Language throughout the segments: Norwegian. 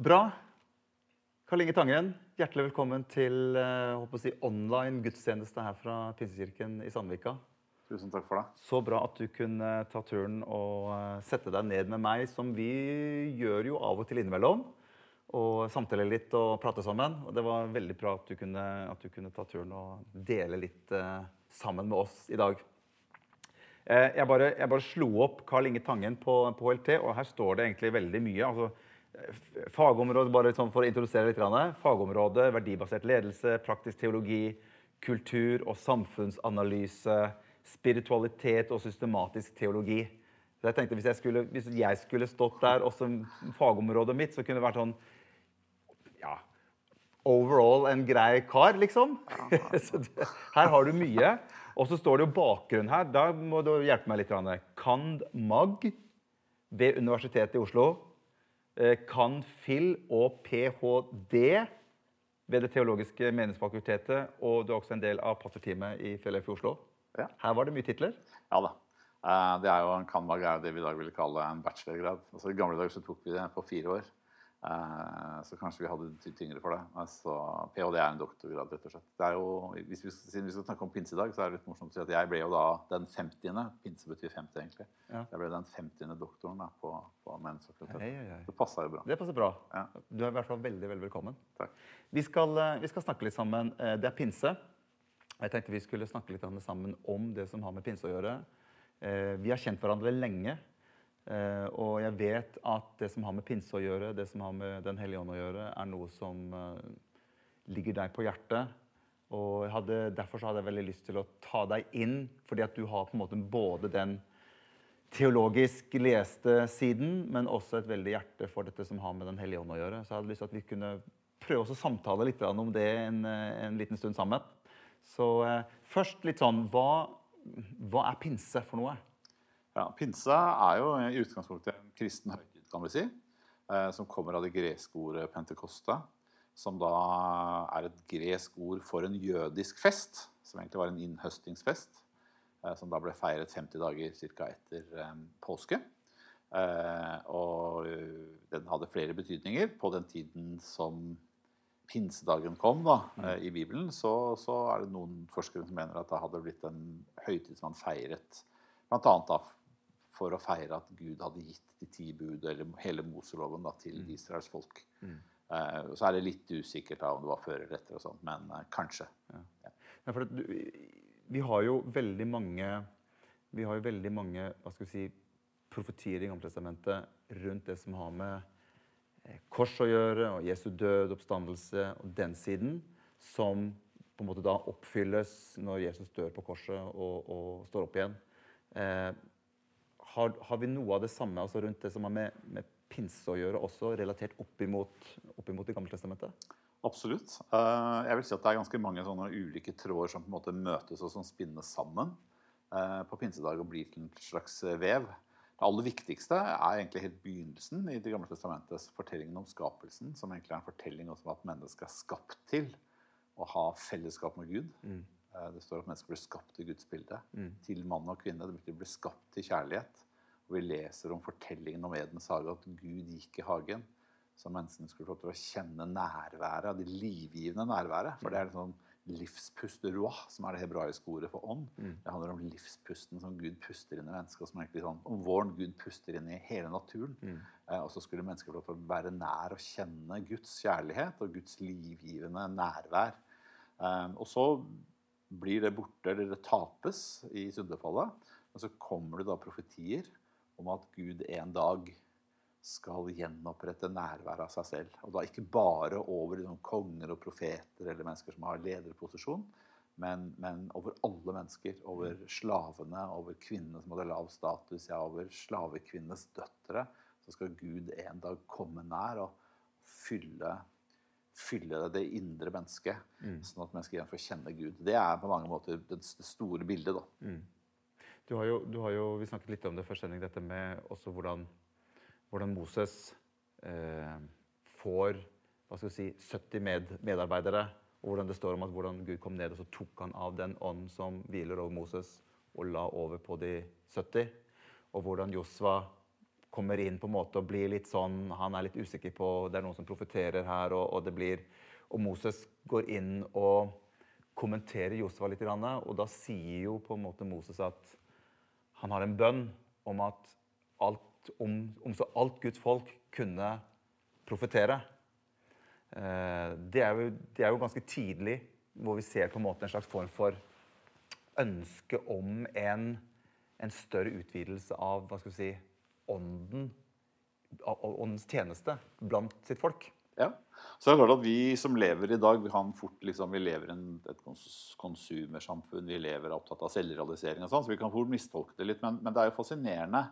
Bra. Karl Inge Tangen, hjertelig velkommen til eh, si, online gudstjeneste her fra Pinsekirken i Sandvika. Tusen takk for det. Så bra at du kunne ta turen og eh, sette deg ned med meg, som vi gjør jo av og til innimellom. Og samtale litt og prate sammen. Og det var veldig bra at du kunne, at du kunne ta turen og dele litt uh, sammen med oss i dag. Eh, jeg, bare, jeg bare slo opp Karl Inge Tangen på, på HLT, og her står det egentlig veldig mye. altså Fagområde, bare sånn for å introdusere litt. fagområdet, verdibasert ledelse, praktisk teologi, kultur- og samfunnsanalyse, spiritualitet og systematisk teologi. Så jeg tenkte Hvis jeg skulle, hvis jeg skulle stått der, også fagområdet mitt, så kunne det vært sånn Ja, overall en grei kar, liksom. det, her har du mye. Og så står det jo bakgrunn her. Da må du hjelpe meg litt. Cand. mag ved Universitetet i Oslo. Eh, FIL og ph.d. ved Det teologiske menighetsfakultetet. Og du er også en del av pastorteamet i FLF i Oslo. Ja. Her var det mye titler. Ja da. Eh, Det er jo en Canvag er det vi i dag ville kalle en bachelorgrad. Altså, I gamle dager så tok vi det på fire år. Eh, Så kanskje vi hadde det tyngre for det. Altså, ph.d. er en doktorgrad, rett og slett. Det er jo, hvis vi, siden vi skal snakke om pinse i dag, så er det litt morsomt å si at jeg ble jo da den 50. Pinse betyr 50, egentlig. Ja. Jeg ble den 50. doktoren da, på, på Menns hei. Det passa jo bra. Det passer bra. Ja. Du er i hvert fall veldig veldig velkommen. Vi skal, eh, vi skal snakke litt sammen. Eh, Det er pinse. Jeg tenkte vi skulle snakke litt sammen om det som har med pinse å gjøre. Vi har kjent hverandre lenge. Eh, Og jeg vet at det som har med pinse å gjøre, det som har med Den hellige ånd å gjøre, er noe som eh, ligger deg på hjertet. Og hadde, derfor hadde jeg veldig lyst til å ta deg inn, fordi at du har på en måte både den teologisk leste siden, men også et veldig hjerte for dette som har med Den hellige ånd å gjøre. Så jeg hadde lyst til at vi kunne prøve å samtale litt om det en, eh, en liten stund sammen. Så eh, først litt sånn hva, hva er pinse for noe? Ja, Pinsa er jo i utgangspunktet en kristen høytid, kan vi si. Eh, som kommer av det greske ordet pentekosta. Som da er et gresk ord for en jødisk fest. Som egentlig var en innhøstingsfest. Eh, som da ble feiret 50 dager ca. etter eh, påske. Og den hadde flere betydninger. På den tiden som pinsedagen kom da, eh, i Bibelen, så, så er det noen forskere som mener at det hadde blitt en høytid som man feiret. Blant annet da for å feire at Gud hadde gitt de ti bud, eller hele Moseloven, da, til Israels folk. Eh, så er det litt usikkert da om det var før eller etter, og sånt, men uh, kanskje. Ja, for at du, vi har jo veldig mange vi har jo veldig mange hva skal vi si, profetier i Gamletestamentet rundt det som har med eh, kors å gjøre, og Jesu død, oppstandelse og den siden, som på en måte da oppfylles når Jesus dør på korset og, og står opp igjen. Eh, har, har vi noe av det samme altså rundt det som har med, med pinse å gjøre, også relatert opp imot, opp imot Det gamle testamentet? Absolutt. Eh, jeg vil si at det er ganske mange sånne ulike tråder som på en måte møtes og som spinnes sammen eh, på pinsedag og blir til en slags eh, vev. Det aller viktigste er egentlig helt begynnelsen i Det gamle testamentets fortellingen om skapelsen, som egentlig er en fortelling om at mennesket er skapt til å ha fellesskap med Gud. Eh, Det står at mennesker blir skapt i Guds bilde, til mann og kvinne. Det bli skapt til kjærlighet. Og vi leser om fortellingen om Edens hage, at Gud gikk i hagen. Så menneskene skulle få til å kjenne nærværet, det livgivende nærværet. For det er en sånn livspust, ruah, som er det hebraiske ordet for ånd. Det handler om livspusten som Gud puster inn i mennesket. og Som egentlig sånn, om våren Gud puster inn i hele naturen. Eh, og så skulle mennesker få lov til å være nær og kjenne Guds kjærlighet og Guds livgivende nærvær. Eh, og så blir det borte, eller det tapes i syndefallet. Og så kommer det da profetier om at Gud en dag skal gjenopprette nærværet av seg selv. Og da ikke bare over liksom, konger og profeter eller mennesker som har lederposisjon, men, men over alle mennesker. Over slavene, over kvinnene som hadde lav status, ja, over slavekvinnenes døtre. Så skal Gud en dag komme nær og fylle, fylle det indre mennesket, sånn at mennesket igjen får kjenne Gud. Det er på mange måter det store bildet. da. Du har jo, du har jo, vi snakket litt om det første sending, dette med også hvordan, hvordan Moses eh, får hva skal vi si, 70 med, medarbeidere. Og hvordan det står om at hvordan Gud kom ned og så tok han av den ånd som hviler over Moses, og la over på de 70. Og hvordan Josva kommer inn på en måte og blir litt sånn Han er litt usikker på Det er noen som profeterer her, og, og det blir Og Moses går inn og kommenterer Josfa litt, og da sier jo på en måte Moses at han har en bønn om at alt, om, om så alt Guds folk kunne profetere. Eh, det er, jo, det er jo ganske tidlig hvor vi ser på en måte en slags form for ønske om en, en større utvidelse av hva skal vi si, ånden, åndens tjeneste blant sitt folk. Ja. Så det er klart at Vi som lever i dag, vi, fort, liksom, vi lever i et konsumersamfunn. Vi lever opptatt av selvrealisering, og sånn, så vi kan fort mistolke det litt. Men, men, det er jo fascinerende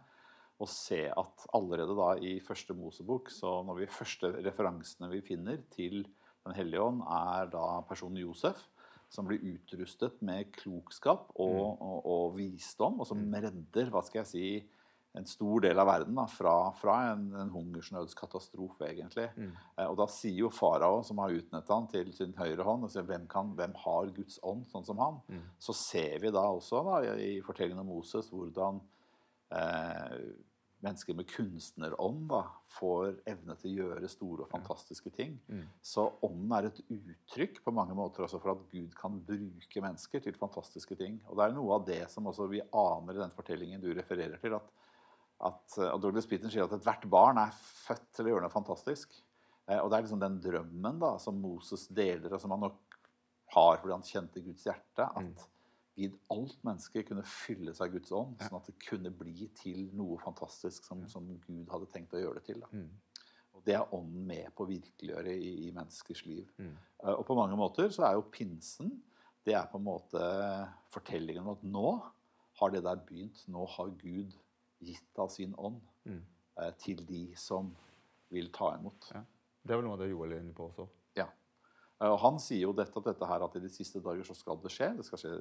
å se at allerede da i første Mosebok, så når vi første referansene vi finner til Den hellige ånd, er da personen Josef, som blir utrustet med klokskap og, mm. og, og visdom, og som mm. redder hva skal jeg si, en stor del av verden da, fra, fra en, en, hungersnødskatastrofe, egentlig. Mm. Eh, og da sier jo farao, som har utnettet han til sin høyre hånd, og sier, hvem, kan, hvem har Guds ånd sånn som han? Mm. Så ser vi da også da, i fortellingen om Moses hvordan eh, mennesker med kunstnerånd da, får evne til å gjøre store og fantastiske ting. Mm. Så ånden er et uttrykk på mange måter også for at Gud kan bruke mennesker til fantastiske ting. Og det er noe av det som også vi aner i den fortellingen du refererer til. at at, eh, og Douglas Peaton sier at ethvert barn er født til å gjøre noe fantastisk. Eh, og det er liksom den drømmen da, som Moses deler, og som han nok har fordi han kjente Guds hjerte. At Gid alt menneske kunne fylles av Guds ånd, sånn at det kunne bli til noe fantastisk som, som Gud hadde tenkt å gjøre det til. Mm. Og Det er ånden med på å virkeliggjøre i, i menneskers liv. Mm. Uh, og på mange måter så er jo pinsen det er på en måte fortellingen om at nå har det der begynt. Nå har Gud gitt av sin ånd mm. eh, til de som vil ta imot. Ja. Det er vel noe av det Joel er inne på også. Ja. Eh, og Han sier jo dette, dette her, at i de siste dager så skal det skje. Det skal skje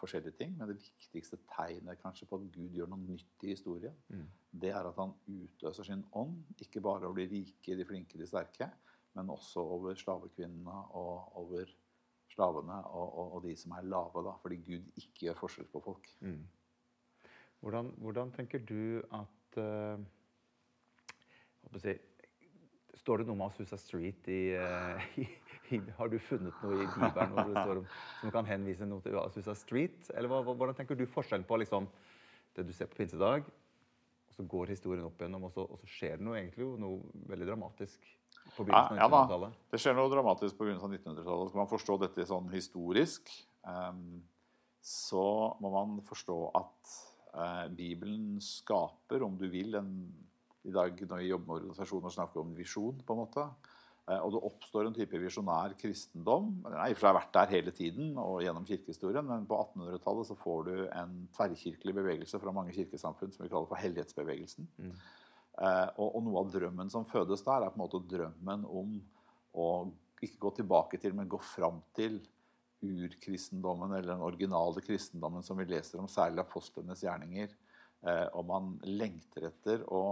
forskjellige ting. Men det viktigste tegnet kanskje på at Gud gjør noe nytt i historien, mm. det er at han utløser sin ånd. Ikke bare over de rike, de flinke, de sterke, men også over slavekvinnene og over slavene og, og, og de som er lave. da, Fordi Gud ikke gjør forskjell på folk. Mm. Hvordan, hvordan, tenker du at uh, si, Står det noe om Asusa Street i, uh, i, i, Har du funnet noe i Bibelen hvor det står om, som kan henvise noe til Asusa Street? Eller hva, hvordan tenker du forskjellen på liksom, det du ser på pinsedag, og så går historien opp igjennom, og så, og så skjer det noe, egentlig, noe veldig dramatisk på begynnelsen av 1900-tallet? Ja, det skjer noe dramatisk på begynnelsen av 1900-tallet. Skal man forstå dette sånn historisk, um, så må man forstå at Bibelen skaper, om du vil, en, I dag når vi jobber med organisasjoner, snakker vi om visjon. på en måte. Eh, og det oppstår en type visjonær kristendom. Den har i og for seg vært der hele tiden og gjennom kirkehistorien, men på 1800-tallet så får du en tverrkirkelig bevegelse fra mange kirkesamfunn som vi kaller for hellighetsbevegelsen. Mm. Eh, og, og, noe av drømmen som fødes der, er på en måte drømmen om å ikke gå tilbake til, men gå fram til urkristendommen eller den originale kristendommen som vi leser om, særlig apostlenes gjerninger. Eh, og man lengter etter å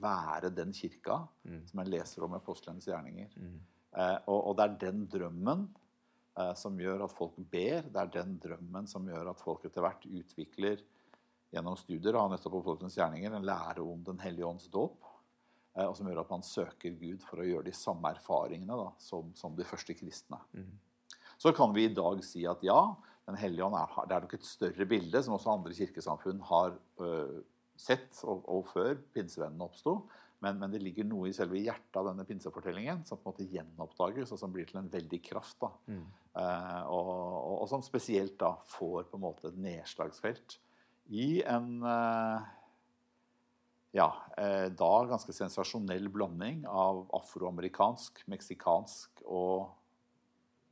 være den kirka mm. som man leser om i apostlenes gjerninger. Mm. Eh, og, og, det er den drømmen eh, som gjør at folk ber. Det er den drømmen som gjør at folk etter hvert utvikler gjennom studier av nettopp apostlenes gjerninger en lære om Den hellige ånds dåp. Og som gjør at man søker Gud for å gjøre de samme erfaringene da, som, som de første kristne. Mm. Så kan vi i dag si at ja, Den hellige ånd er, det er nok et større bilde, som også andre kirkesamfunn har øh, sett og, og, før pinsevennene oppsto. Men, men, det ligger noe i selve hjertet av denne pinsefortellingen som på en måte gjenoppdages, og som blir til en veldig kraft. Mm. Uh, og, og, og, som spesielt da får på en måte et nedslagsfelt i en uh, ja, uh, da ganske sensasjonell blanding av afroamerikansk, meksikansk og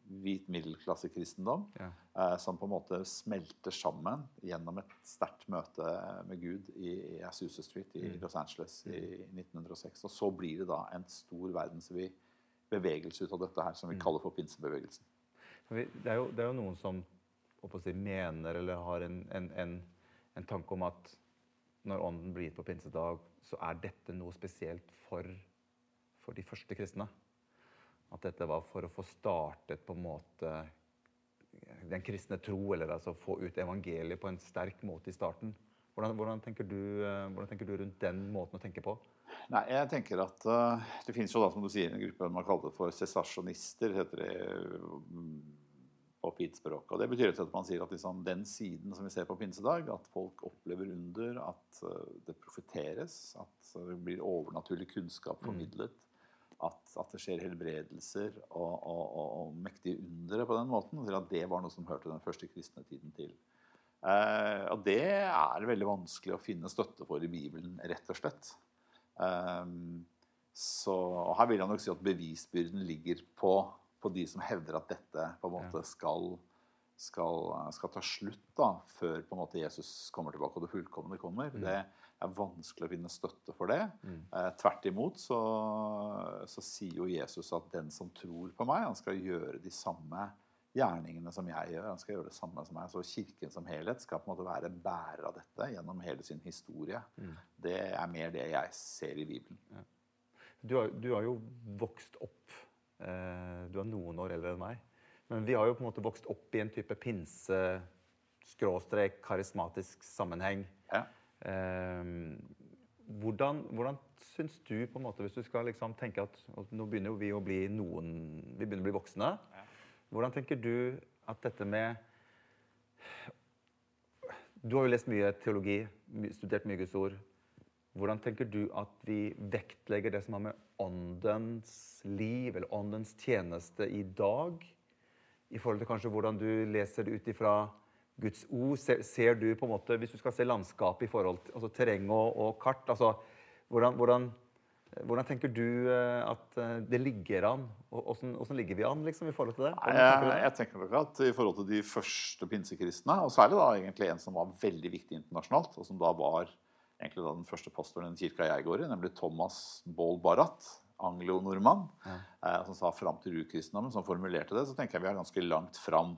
hvit middelklassekristendom ja. eh, som på en måte smelter sammen gjennom et sterkt møte med Gud i, i Azusa Street i mm. Los Angeles i 1906. Og så blir det da en stor verdensvid bevegelse ut av dette her, som vi mm. kaller for pinsebevegelsen. Det er, jo, det er jo noen som si, mener eller har en, en, en, en, tanke om at når Ånden blir gitt på pinsedag, så er dette noe spesielt for, for de første kristne. At dette var for å få startet på en måte den kristne tro, eller altså få ut evangeliet på en sterk måte i starten. Hvordan, hvordan, tenker du, eh, hvordan, tenker du, rundt den måten å tenke på? Nei, jeg tenker at uh, Det finnes jo da, som du sier, en gruppe man kaller for sesasjonister. heter det mm, på pinspråket. Og Det betyr at man sier at liksom, den siden som vi ser på pinsedag, at folk opplever under, at uh, det profeteres, at det blir overnaturlig kunnskap formidlet, mm. At, at, det skjer helbredelser og, og, og, og mektige undere på den måten, og at det var noe som hørte den første kristne tiden til. Eh, og det er veldig vanskelig å finne støtte for i Bibelen, rett og slett. Eh, så her vil jeg nok si at bevisbyrden ligger på, på, de som hevder at dette på en måte skal, skal, skal ta slutt da, før på en måte Jesus kommer tilbake og det fullkomne kommer. Mm. Det er vanskelig å finne støtte for det. Mm. Eh, tvert imot så, så, sier jo Jesus at den som tror på meg, han skal gjøre de samme gjerningene som jeg gjør. Han skal gjøre det samme som meg. Så Kirken som helhet skal på en måte være bærer av dette gjennom hele sin historie. Mm. Det er mer det jeg ser i Bibelen. Ja. Du, har, du, har, jo vokst opp eh, Du er noen år eldre enn meg. Men vi har jo på en måte vokst opp i en type pinse skråstrek karismatisk sammenheng. Ja. Eh, hvordan, hvordan syns du, på en måte, hvis du skal liksom tenke at nå begynner vi å bli noen, vi begynner å bli voksne ja. Hvordan tenker du at dette med Du har jo lest mye teologi, studert mye Guds ord. Hvordan tenker du at vi vektlegger det som har med åndens liv eller åndens tjeneste i dag? I forhold til kanskje hvordan du leser det ut ifra Guds ord? Ser, ser, du på en måte, Hvis du skal se landskapet i forhold til altså terreng og, og kart altså hvordan, hvordan hvordan tenker du eh, at eh, det ligger an? Hvordan, ligger vi an liksom, i forhold til det? Jeg, jeg, tenker nok at I forhold til de første pinsekristne, og særlig da egentlig en som var veldig viktig internasjonalt, og som da var egentlig da den første pastoren i den kirka jeg går i, nemlig Thomas Baal Barat, anglo-nordmann, ja. eh, som sa fram til urkristendommen, som formulerte det, så tenker jeg vi er ganske langt fram.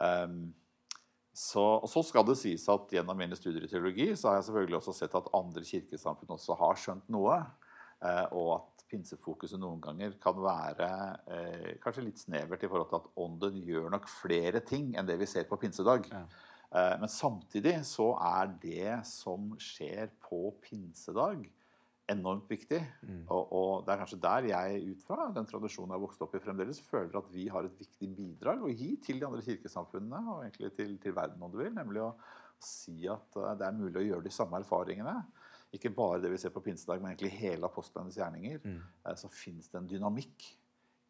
Um, så, og så skal det sies at Gjennom mine studier i teologi så har jeg selvfølgelig også sett at andre kirkesamfunn også har skjønt noe. Eh, og at pinsefokuset noen ganger kan være eh, kanskje litt snevert i forhold til at ånden gjør nok flere ting enn det vi ser på pinsedag. Ja. Eh, men samtidig så er det som skjer på pinsedag, enormt viktig. Mm. Og, og, det er kanskje der jeg ut fra den tradisjonen jeg har vokst opp i fremdeles, føler at vi har et viktig bidrag å gi til de andre kirkesamfunnene og egentlig til, til verden, om du vil. Nemlig å si at det er mulig å gjøre de samme erfaringene ikke bare det vi ser på pinsedag, men egentlig hele apostlenes gjerninger, mm. Eh, så fins det en dynamikk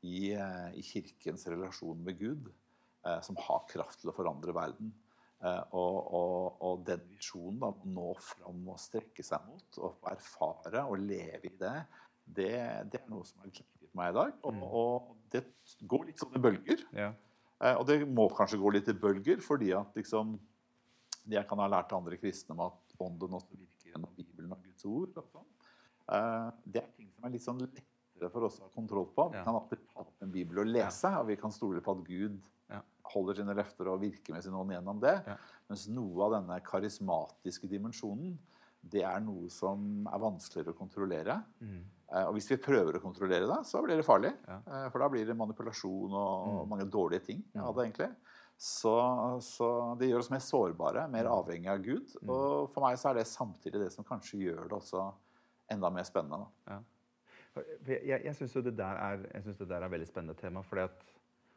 i, eh, i, kirkens relasjon med Gud eh, som har kraft til å forandre verden. Og, og, og den visjonen, å nå fram og strekke seg mot, og erfare og leve i det, det, det er noe som har viktig for meg i dag. Og, mm. og det går litt sånn i bølger. Ja. Og det må kanskje gå litt i bølger, fordi at liksom, jeg kan ha lært andre kristne om at ånden også virker gjennom Bibelen og Guds ord. Og sånn. Eh, det er ting som er litt sånn lettere for oss å ha kontroll på. Vi kan alltid ta opp en bibel og lese, og vi kan stole på at Gud holder sine løfter og virker med sin ånd gjennom det. Mens noe av denne karismatiske dimensjonen det er noe som er vanskeligere å kontrollere. Mm. Eh, og hvis vi prøver å kontrollere det, så blir det farlig. Ja. Eh, for da blir det manipulasjon og mm. mange dårlige ting av det, egentlig. Så, så, det gjør oss mer sårbare, mer mm. avhengig av Gud. Mm. Og for meg så er det samtidig det som kanskje gjør det også enda mer spennende. Ja. Jeg, jeg syns det, der er, det der er veldig spennende tema. Fordi at,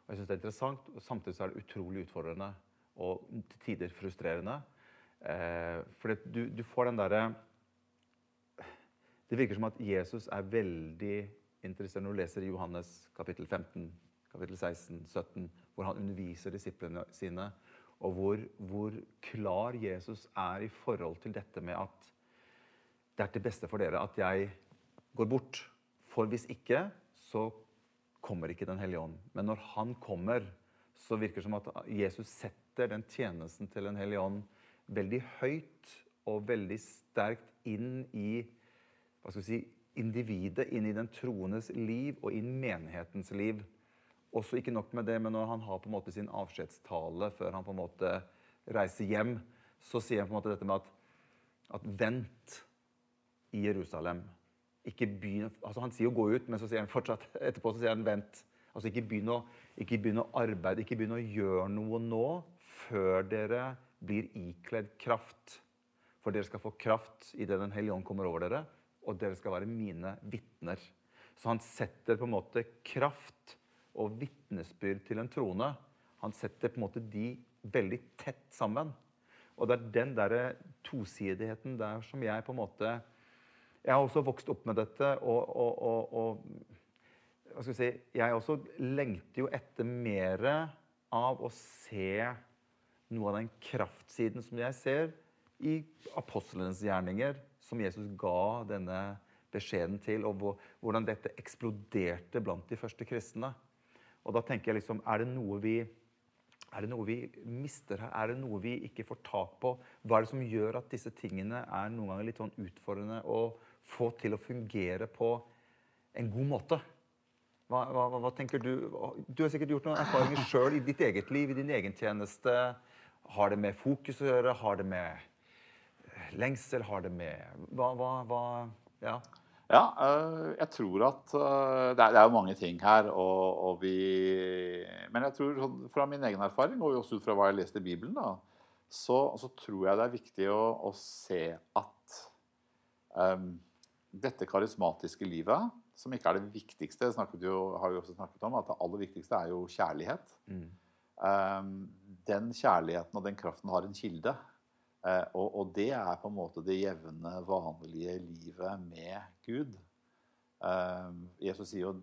og jeg synes det er interessant, og samtidig så er det utrolig utfordrende og til tider frustrerende. Eh, for du, du får den derre Det virker som at Jesus er veldig interessert når du leser Johannes kapittel 15, kapittel 16, 17 hvor han underviser disiplene sine, og hvor, hvor, klar Jesus er i forhold til dette med at det er til beste for dere at jeg går bort. For hvis ikke, så kommer ikke Den hellige ånd. Men når han kommer, så virker det som at Jesus setter den tjenesten til Den hellige ånd veldig høyt og veldig sterkt inn i hva skal vi si, individet, inn i den troendes liv og inn menighetens liv. Også ikke nok med det, men når han har på en måte sin avskjedstale før han på en måte reiser hjem, så sier han på en måte dette med at, at vent i Jerusalem. Ikke begynn altså Han sier jo 'gå ut', men så sier han fortsatt etterpå så sier han 'vent'. Altså Ikke begynn å, ikke å arbeide, ikke begynn å gjøre noe nå før dere blir ikledd kraft. For dere skal få kraft idet Den hellige ånd kommer over dere, og dere skal være mine vitner. Så han setter på en måte kraft og vitnesbyrd til en trone. Han setter på en måte de veldig tett sammen. Og det er den der tosidigheten der som jeg på en måte Jeg har også vokst opp med dette, og, og, og, og hva skal jeg si, jeg også lengter jo etter mer av å se noe av den kraftsiden som jeg ser i apostlenes gjerninger, som Jesus ga denne beskjeden til, og hvordan dette eksploderte blant de første kristne. Og da tenker jeg liksom, er det noe vi er det noe vi mister her? Er det noe vi ikke får tak på? Hva er det som gjør at disse tingene er noen ganger litt sånn utfordrende å få til å fungere på en god måte? Hva, hva, hva tenker Du Du har sikkert gjort noen erfaringer sjøl i ditt eget liv, i din egen tjeneste. Har det med fokus å gjøre? Har det med lengsel? Har det med Hva, hva, hva Ja. Ja, eh, jeg tror at eh, Det er, jo mange ting her. Og, og vi, men jeg tror sånn, fra min egen erfaring, og også ut fra hva jeg leste i Bibelen, da, så, så, tror jeg det er viktig å, å se at um, dette karismatiske livet, som ikke er det viktigste, jo, har vi også snakket om, at det aller viktigste er jo kjærlighet. Mm. Um, den kjærligheten og den kraften har en kilde. Uh, og, og, det er på en måte det jevne, vanlige livet med Gud. Um, Jesus sier jo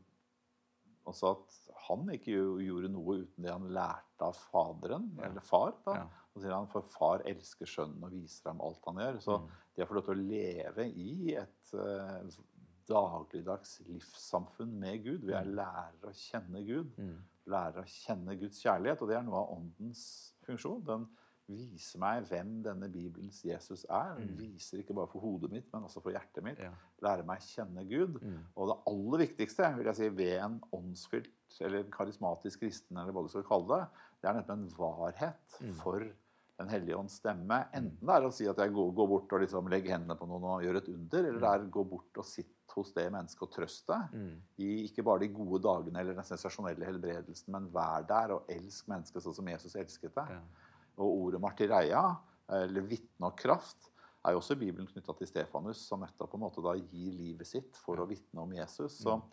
også at han ikke gjorde noe uten det han lærte av Faderen, ja. eller far. da. Ja. Så sier han, For far elsker sønnen og viser ham alt han gjør. Så mm. Det å få lov til å leve i et uh, dagligdags livssamfunn med Gud, Vi er lærere å kjenne Gud, mm. lærer å kjenne Guds kjærlighet, og det er noe av åndens funksjon. den viser meg hvem denne Bibelens Jesus er. Mm. Viser ikke bare for hodet mitt, men også for hjertet mitt. Ja. Lære meg å kjenne Gud. Mm. Og det aller viktigste vil jeg si, ved en åndsfylt eller karismatisk kristen, eller hva du skal kalle det, det er nettopp en varhet mm. for Den hellige ånds stemme. Mm. Enten det er å si at jeg går, går bort og liksom legger hendene på noen og gjør et under, eller det er å gå bort og sitte hos det mennesket og trøste. Mm. I ikke bare de gode dagene eller den sensasjonelle helbredelsen, men vær der og elsk mennesket sånn som Jesus elsket. Ja. Og ordet martyreia, eller vitne og kraft, er jo også i Bibelen knytta til Stefanus, som nettopp på en måte da gir livet sitt for å vitne om Jesus. Så mm.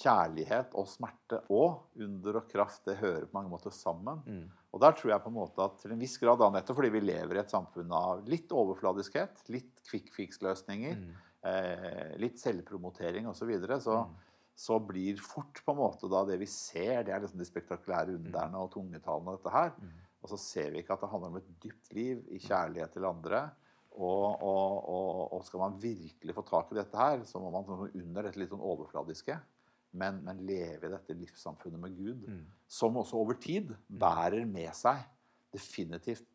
kjærlighet og smerte og under og kraft, det hører på mange måter sammen. Mm. Og der tror jeg på en måte at til en viss grad, da, nettopp fordi vi lever i et samfunn av litt overfladiskhet, litt quick fix-løsninger, mm. eh, litt selvpromotering osv., så, videre, så mm så blir fort på en måte da det vi ser, det er liksom de spektakulære underne og tungetallene. dette her. Mm. Og så ser vi ikke at det handler om et dypt liv i kjærlighet til andre. Og, og, og, og skal man virkelig få tak i dette her, så må man sånn under dette litt sånn overfladiske. Men, men leve i dette livssamfunnet med Gud, mm. som også over tid bærer med seg definitivt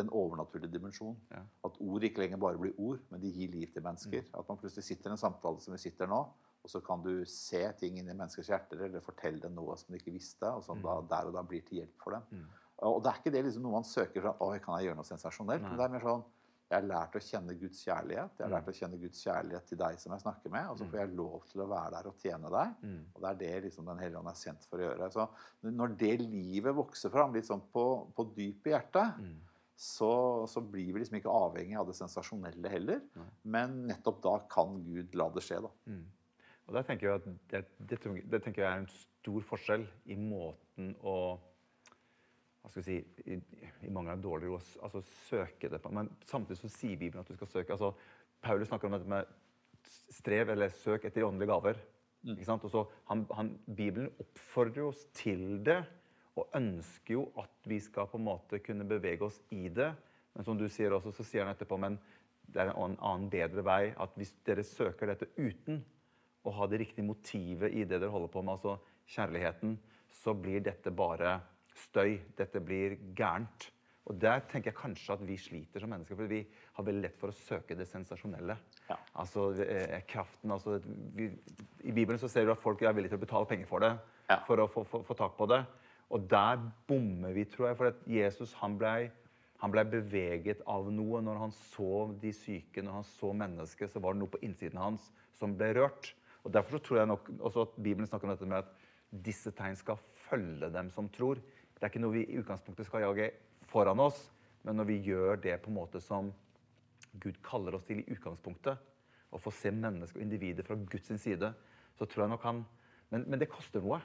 en overnaturlig dimensjon. Ja. At ord ikke lenger bare blir ord, men de gir liv til mennesker. Mm. At man plutselig sitter i en samtale som vi sitter nå, og så kan du se ting inn i menneskers hjerter eller fortelle dem noe som de ikke visste, og som mm. da, der og da blir til hjelp for dem. Mm. Og det er ikke det liksom noe man søker fra Oi, kan jeg gjøre noe sensasjonelt? Men det er mer sånn Jeg har lært å kjenne Guds kjærlighet. Jeg har lært å kjenne Guds kjærlighet til deg som jeg snakker med. Og så får jeg lov til å være der og tjene deg. Mm. Og det er det liksom Den hellige ånd er sendt for å gjøre. Så når det livet vokser fram litt sånn på, på dyp i hjertet, mm. så, så, blir vi liksom ikke avhengig av det sensasjonelle heller. Mm. Men nettopp da kan Gud la det skje, da. Mm. Og der tenker jeg at det, det, det tenker jeg er en stor forskjell i måten å hva skal vi si, i, i mange er dårligere å altså, søke det på. Men samtidig så sier Bibelen at du skal søke. altså Paulus snakker om dette med strev eller søk etter åndelige gaver. Mm. ikke sant? Og så han, han, Bibelen oppfordrer oss til det og ønsker jo at vi skal på en måte kunne bevege oss i det. Men som du sier også, så sier han etterpå men det er en annen, bedre vei. At hvis dere søker dette uten å ha det riktige motivet i det dere holder på med, altså kjærligheten, så blir dette bare støy. Dette blir gærent. Og der tenker jeg kanskje at vi sliter som mennesker, for vi har veldig lett for å søke det sensasjonelle. Ja. Altså eh, kraften altså, vi, I Bibelen så ser du at folk er villige til å betale penger for det. Ja. For å få, få, få, tak på det. Og der bommer vi, tror jeg. For at Jesus han ble, han ble beveget av noe. Når han så de syke, når han så mennesket, så var det noe på innsiden hans som ble rørt. Og Derfor så tror jeg nok også at Bibelen snakker om dette med at disse tegn skal følge dem som tror. Det er ikke noe vi i utgangspunktet skal jage foran oss, men når vi gjør det på en måte som Gud kaller oss til i utgangspunktet, å få se mennesker og individer fra Guds side, så tror jeg nok han Men, men det koster noe.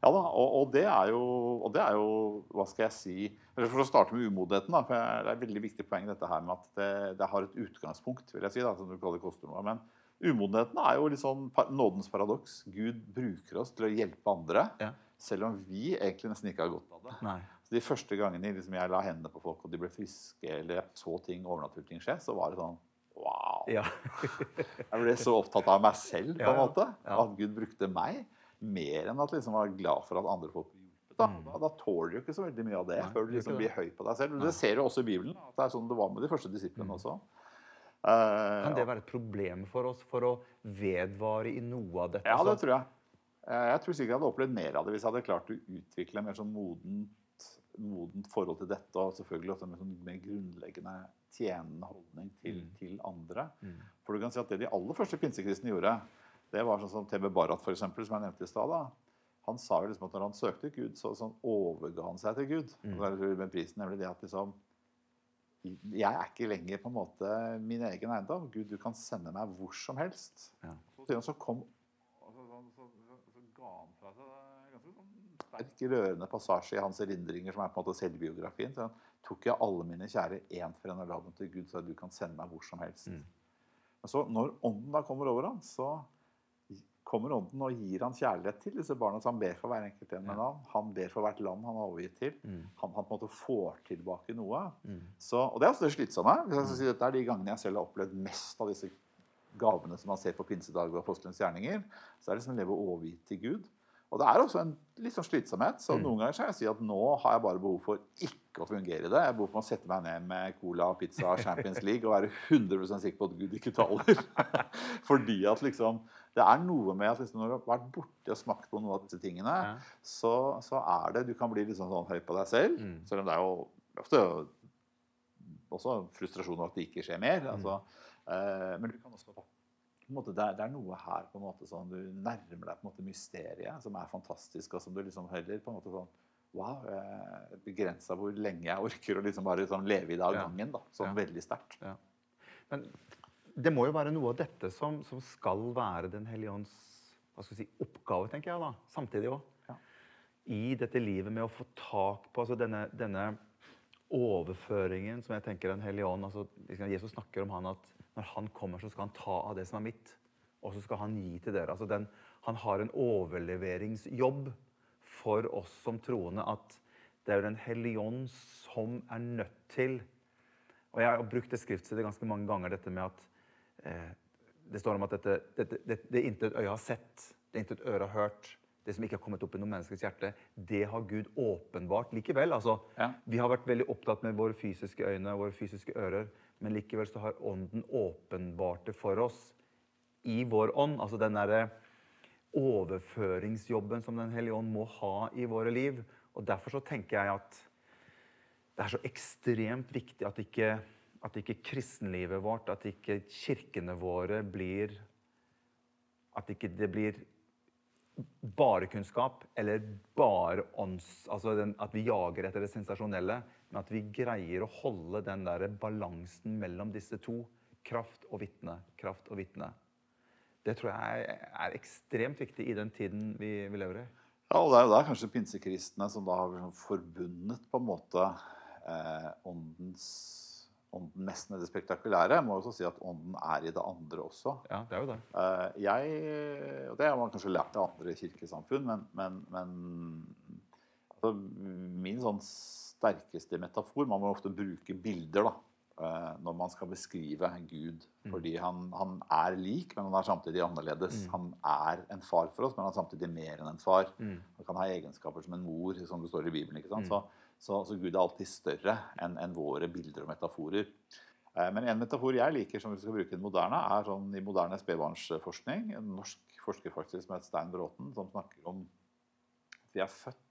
Ja da, og, og, det er jo, og det er jo Hva skal jeg si eller For å starte med umodigheten, da, for Det er et veldig viktig poeng dette her med at det, det har et utgangspunkt, vil jeg si. da, som du kaller koster noe, Men umodenheten er jo litt sånn nådens paradoks. Gud bruker oss til å hjelpe andre, Ja. Selv om vi egentlig nesten ikke har godt av det. Nei. Så De første gangene liksom, jeg la hendene på folk, og de ble friske, eller så ting, overnaturlige ting skje, så var det sånn Wow! Ja. Jeg ble så opptatt av meg selv på en måte. At Gud brukte meg. Mer enn at liksom var glad for at andre folk ble hjulpet. Da, da, da tåler du ikke så veldig mye av det Mm. Nei, før du liksom blir høy på deg selv. Nei. Det ser du også i Bibelen. At det er sånn det var med de første disiplene Mm. også. Uh, Kan det være et problem for oss for å vedvare i noe av dette? Ja, det tror jeg. Eh, Jeg tror sikkert jeg hadde opplevd mer av det hvis jeg hadde klart å utvikle mer sånn modent, modent forhold til dette, og selvfølgelig også en sånn mer grunnleggende tjenende holdning til, Mm. til andre. Mm. For du kan si at det de aller første pinsekristne gjorde, det var sånn som TB Barat, for eksempel, som jeg nevnte i stad. Han sa jo liksom at når han søkte Gud, så sånn overga han seg til Gud. Mm. Med prisen nemlig det at liksom Jeg er ikke lenger på en måte min egen eiendom. Gud, du kan sende meg hvor som helst. Ja. Så kom og så, så, så, så, så ga han fra seg ganske sånn sterk, rørende passasje i hans erindringer, som er på en måte selvbiografien. Så han tok jeg alle mine kjære én for en og la dem til Gud, så du kan sende meg hvor som helst. Mm. Men så når ånden da kommer over ham, så kommer ånden og gir han kjærlighet til disse barna. Så han ber for hver enkelt en med Ja. navn. Han ber for hvert land han har overgitt til. Mm. Han, han på en måte får tilbake noe. Mm. Så, og det er også det slitsomme. Hvis jeg skal si, dette er de gangene jeg selv har opplevd mest av disse gavene som man ser på pinsedag og apostelens gjerninger. Så er det liksom å leve overgitt til Gud. Og det er også en litt sånn slitsomhet. Så Mm. noen ganger så kan jeg si at nå har jeg bare behov for ikke å fungere i det. Jeg har behov for å sette meg ned med cola, pizza, Champions League og være 100% sikker på at Gud ikke taler. Fordi at liksom Det er noe med at liksom, når du har vært borti og smakt på noen av disse tingene, Ja. så, så er det Du kan bli litt sånn, sånn høy på deg selv. Mm. Selv om det er jo ofte også frustrasjon over at det ikke skjer mer. Mm. Altså, men du kan også på måte, det, er, det er noe her på en måte sånn, du nærmer deg på en måte mysteriet, som er fantastisk, og som du liksom heller på en måte sånn Wow. Eh, Begrensa hvor lenge jeg orker å liksom bare sånn leve i det av gangen. da, Sånn Ja. veldig sterkt. Men det må jo være noe av dette som, som skal være Den hellige ånds si, oppgave, tenker jeg da, samtidig òg. Ja. I dette livet med å få tak på altså denne, denne overføringen som jeg tenker Den hellige ånd altså, liksom, Jesus snakker om han at når han kommer, så skal han ta av det som er mitt, og så skal han gi til dere. Altså den, han har en overleveringsjobb for oss som troende at det er jo Den hellige ånd som er nødt til og jeg har brukt det skriftstedet ganske mange ganger, dette med at eh, det står om at dette, dette, det, det intet øye har sett, det intet øre har hørt, det som ikke har kommet opp i noe menneskets hjerte, det har Gud åpenbart likevel. Altså, Ja. Vi har vært veldig opptatt med våre fysiske øyne og våre fysiske ører, men likevel så har Ånden åpenbart det for oss i vår ånd. Altså den derre overføringsjobben som Den hellige ånd må ha i våre liv. Og derfor så tenker jeg at det er så ekstremt viktig at ikke, at ikke kristenlivet vårt, at ikke kirkene våre blir At ikke det blir bare kunnskap eller bare ånds... Altså den, at vi jager etter det sensasjonelle, men at vi greier å holde den der balansen mellom disse to. Kraft og vitne, kraft og vitne. Det tror jeg er ekstremt viktig i den tiden vi, vi lever i. Ja, og det er jo da kanskje pinsekristne som da har liksom forbundet på en måte eh, åndens ånden mest med det spektakulære. Jeg må også si at ånden er i det andre også. Ja, det er jo det. Eh, jeg, og det har man kanskje lært av andre kirkesamfunn, men, men, men altså, min sånn sterkeste metafor Man må ofte bruke bilder da, eh, når man skal beskrive Gud. Fordi han, han er lik, men han er samtidig annerledes. Han er en far for oss, men han er samtidig mer enn en far. Mm. Han kan ha egenskaper som en mor, som det står i Bibelen. ikke sant? Så, så, så Gud er alltid større enn en våre bilder og metaforer. Eh, Men en metafor jeg liker, som vi skal bruke i den moderne, er sånn i moderne spedbarnsforskning. En norsk forsker faktisk som heter Stein Bråten, som snakker om at vi er født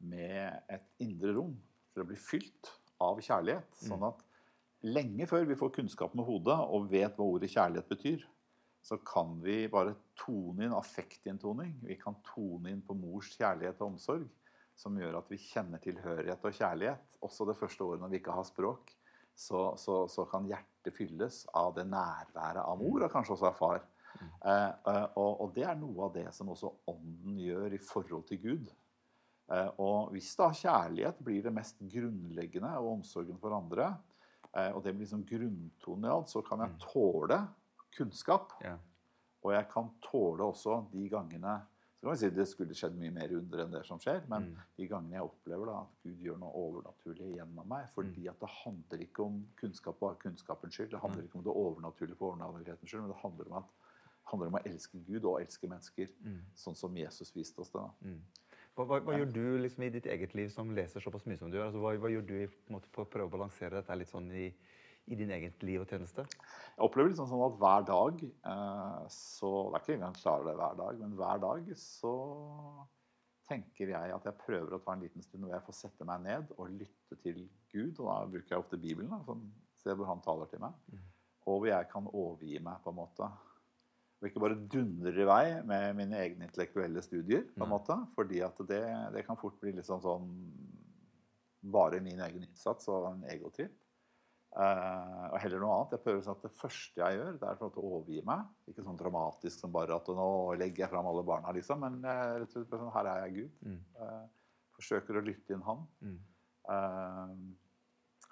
med et indre rom For å bli fylt av kjærlighet. Sånn at lenge før vi får kunnskap med hodet og vet hva ordet kjærlighet betyr, så kan vi bare tone inn affektinntoning. Vi kan tone inn på mors kjærlighet og omsorg, som gjør at vi kjenner tilhørighet og kjærlighet. Også det første året når vi ikke har språk. så, så, så kan hjertet fylles av det nærværet av mor, og kanskje også av far. Eh, eh, og, og det er noe av det som også ånden gjør i forhold til Gud. Eh, og hvis da kjærlighet blir det mest grunnleggende og omsorgen for andre, eh, og det blir liksom grunntonen i alt, så kan jeg tåle kunnskap. Ja. Og jeg kan tåle også de gangene så kan vi si Det skulle skjedd mye mer under enn det som skjer, men Mm. de gangene jeg opplever da at Gud gjør noe overnaturlig gjennom meg Fordi at det handler ikke om kunnskap og kunnskapens skyld. Det handler ikke om det overnaturlige for overnaturlighetens skyld, men det handler om, at, handler om å elske Gud og elske mennesker. Mm. Sånn som Jesus viste oss det. da. Mm. Hva, hva, hva gjør du liksom i ditt eget liv som leser såpass mye som du gjør? Altså, hva, hva gjør du i, måte, på å prøve å balansere dette litt sånn i, i din eget liv og tjeneste? Jeg opplever liksom sånn at hver dag eh, så Det er ikke engang klarer det hver dag, men hver dag så tenker jeg at jeg prøver å ta en liten stund hvor jeg får sette meg ned og lytte til Gud. Og da bruker jeg ofte Bibelen, da, sånn se hvor han taler til meg. Og hvor jeg kan overgi meg, på en måte. Og ikke bare dundrer i vei med mine egne intellektuelle studier, på en måte. Fordi at det, det kan fort bli litt sånn, sånn bare min egen innsats og en egotripp. Eh, og heller noe annet. Jeg prøver sånn at Det første jeg gjør, det er å overgi meg. Ikke sånn dramatisk som bare at nå legger jeg fram alle barna, liksom. Men eh, rett og slett sånn, her er jeg Gud. Mm. Eh, forsøker å lytte inn Han. Mm. Eh,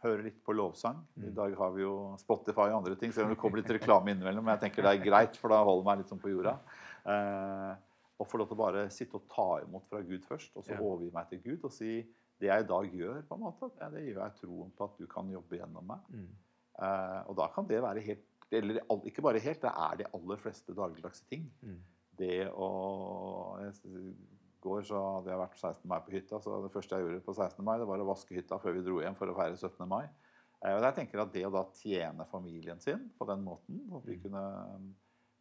hører litt på lovsang. I Mm. dag har vi jo Spotify og andre ting, selv om det kommer litt reklame innimellom. Men jeg tenker det er greit, for da holder jeg meg litt sånn på jorda. Eh, og få lov til å bare sitte og ta imot fra Gud først, og så Ja. overgi meg til Gud og si det jeg i dag gjør, på en måte, det, det gjør jeg troen på at du kan jobbe gjennom meg. Mm. Eh, og da kan det være helt Eller ikke bare helt, det er de aller fleste dagligdagse ting. Mm. Det å går så hadde jeg vært 16. mai på hytta, så det første jeg gjorde på 16. mai, det var å vaske hytta før vi dro hjem for å feire 17. mai. Eh, og jeg tenker at det å da tjene familien sin på den måten at vi Mm. kunne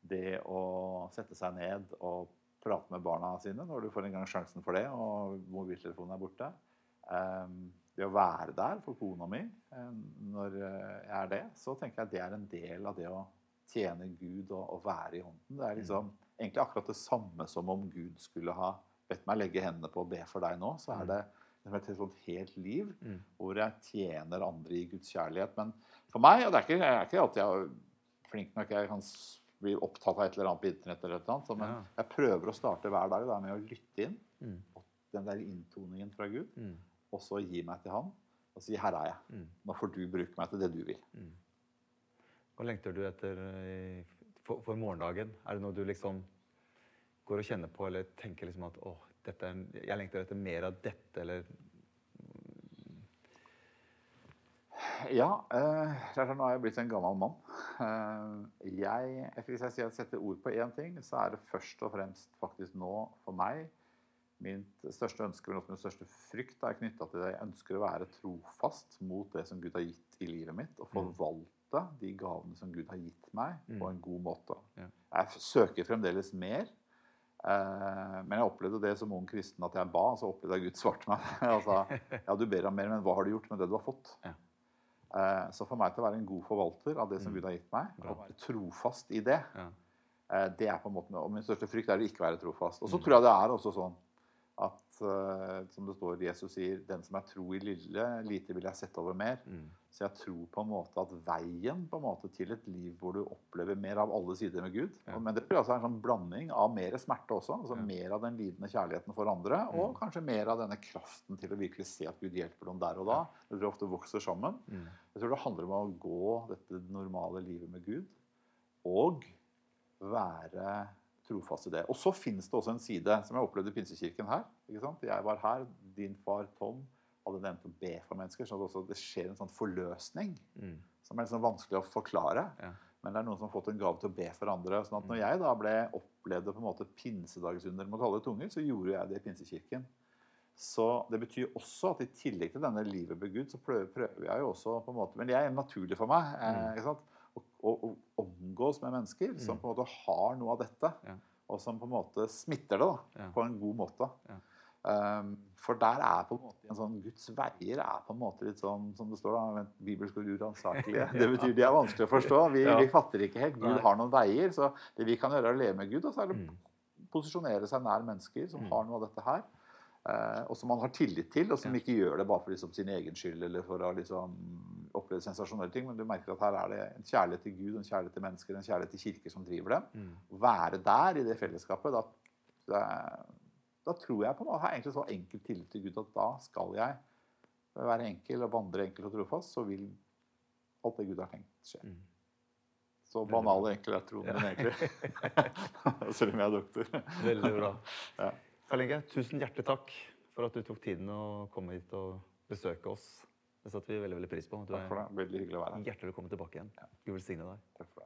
Det å sette seg ned og prate med barna sine når du får en gang sjansen for det, og mobiltelefonen er borte. Eh, det å være der for kona mi eh, når jeg er det, så tenker jeg at det er en del av det å tjene Gud og, og være i hånden. Det er liksom egentlig akkurat det samme som om Gud skulle ha bedt meg legge hendene på og be for deg nå. Så er det liksom et sånt helt liv Mm. hvor jeg tjener andre i Guds kjærlighet. Men for meg, og det er ikke, jeg er ikke alltid jeg er flink nok, jeg kan bli opptatt av et eller annet på internett, eller et eller annet, men Ja. jeg prøver å starte hver dag da, med å lytte inn Mm. den der inntoningen fra Gud, Mm. og så gi meg til Han og si 'Her er jeg'. Mm. Nå får du bruke meg til det du vil. Mm. Hva lengter du etter eh, for, for morgendagen? Er det noe du liksom går og kjenner på, eller tenker liksom at åh, dette er, jeg lengter etter mer av dette, eller Ja, eh, det er sånn, nå er jeg blitt en gammel mann. Eh, jeg, hvis jeg sier at setter ord på én ting, så er det først og fremst faktisk nå for meg Mitt største ønske men også min største frykt er knytta til det jeg ønsker å være trofast mot det som Gud har gitt i livet mitt, og forvalte de gavene som Gud har gitt meg, på Mm. en god måte. Jeg søker fremdeles mer. Eh, men jeg opplevde det som ung kristen at jeg ba, og så opplevde jeg Gud svarte meg. altså, ja, du ber om mer, men hva har du gjort med det du har fått? Ja. Eh, så for meg til å være en god forvalter av det som Mm. Gud har gitt meg, Bra. og trofast i det, ja. eh, det er på en måte Og min største frykt er å ikke være trofast. Og så Mm. tror jeg det er også sånn at eh, som det står Jesus sier, den som er tro i lille, lite vil jeg sette over mer. Mm. Så jeg tror på en måte at veien på en måte til et liv hvor du opplever mer av alle sider med Gud Ja. Men det blir altså en sånn blanding av mer smerte også. altså Ja. Mer av den lidende kjærligheten for andre, og Mm. kanskje mer av denne kraften til å virkelig se at Gud hjelper dem der og da. Det tror ofte vokser sammen. Mm. Jeg tror det handler om å gå dette normale livet med Gud og være trofast i det. Og så finnes det også en side som jeg opplevde i Pinsekirken her. ikke sant? Jeg var her, din far Tom hadde nevnt å be for mennesker. Så det, også, det skjer en sånn forløsning Mm. som er sånn vanskelig å forklare. Ja. Men det er noen som har fått en gave til å be for andre. sånn at når jeg da ble opplevde på en måte pinsedagsunder med det tunger, så gjorde jeg det i Pinsekirken. Så det betyr også at i tillegg til denne livet med Gud, så prøver, prøver jeg jo også på en måte Men det er naturlig for meg eh, ikke sant? Å, å, å omgås med mennesker som Mm. på en måte har noe av dette. Ja. Og som på en måte smitter det da, Ja. på en god måte. Ja. Um, for der er på en måte en sånn Guds veier er på en måte litt sånn som det står da, bibelske bibelsk ord uransakelige. Det betyr de er vanskelig å forstå. Vi, vi fatter ikke helt. Gud har noen veier. Så det vi kan gjøre, er å leve med Gud, og så er det Mm. posisjonere seg nær mennesker som Mm. har noe av dette her. Eh, og som man har tillit til, og som ikke gjør det bare for liksom, sin egen skyld eller for å liksom, oppleve sensasjonelle ting. Men du merker at her er det en kjærlighet til Gud, en kjærlighet til mennesker, en kjærlighet til kirker som driver dem. Å være der i det fellesskapet, da, da, da tror jeg på noe. Jeg har egentlig så enkel tillit til Gud at da skal jeg være enkel og vandre enkel og trofast, så vil alt det Gud har tenkt, skje. Så banal og enkel er troen min egentlig. Selv om jeg er doktor. Veldig bra. Ja. Karl Inge, tusen hjertelig takk for at du tok tiden å komme hit og besøke oss. Det satte vi veldig veldig pris på. Du Takk for er det. Veldig hyggelig å være her. hjertelig velkommen tilbake igjen. Gud velsigne deg. Takk.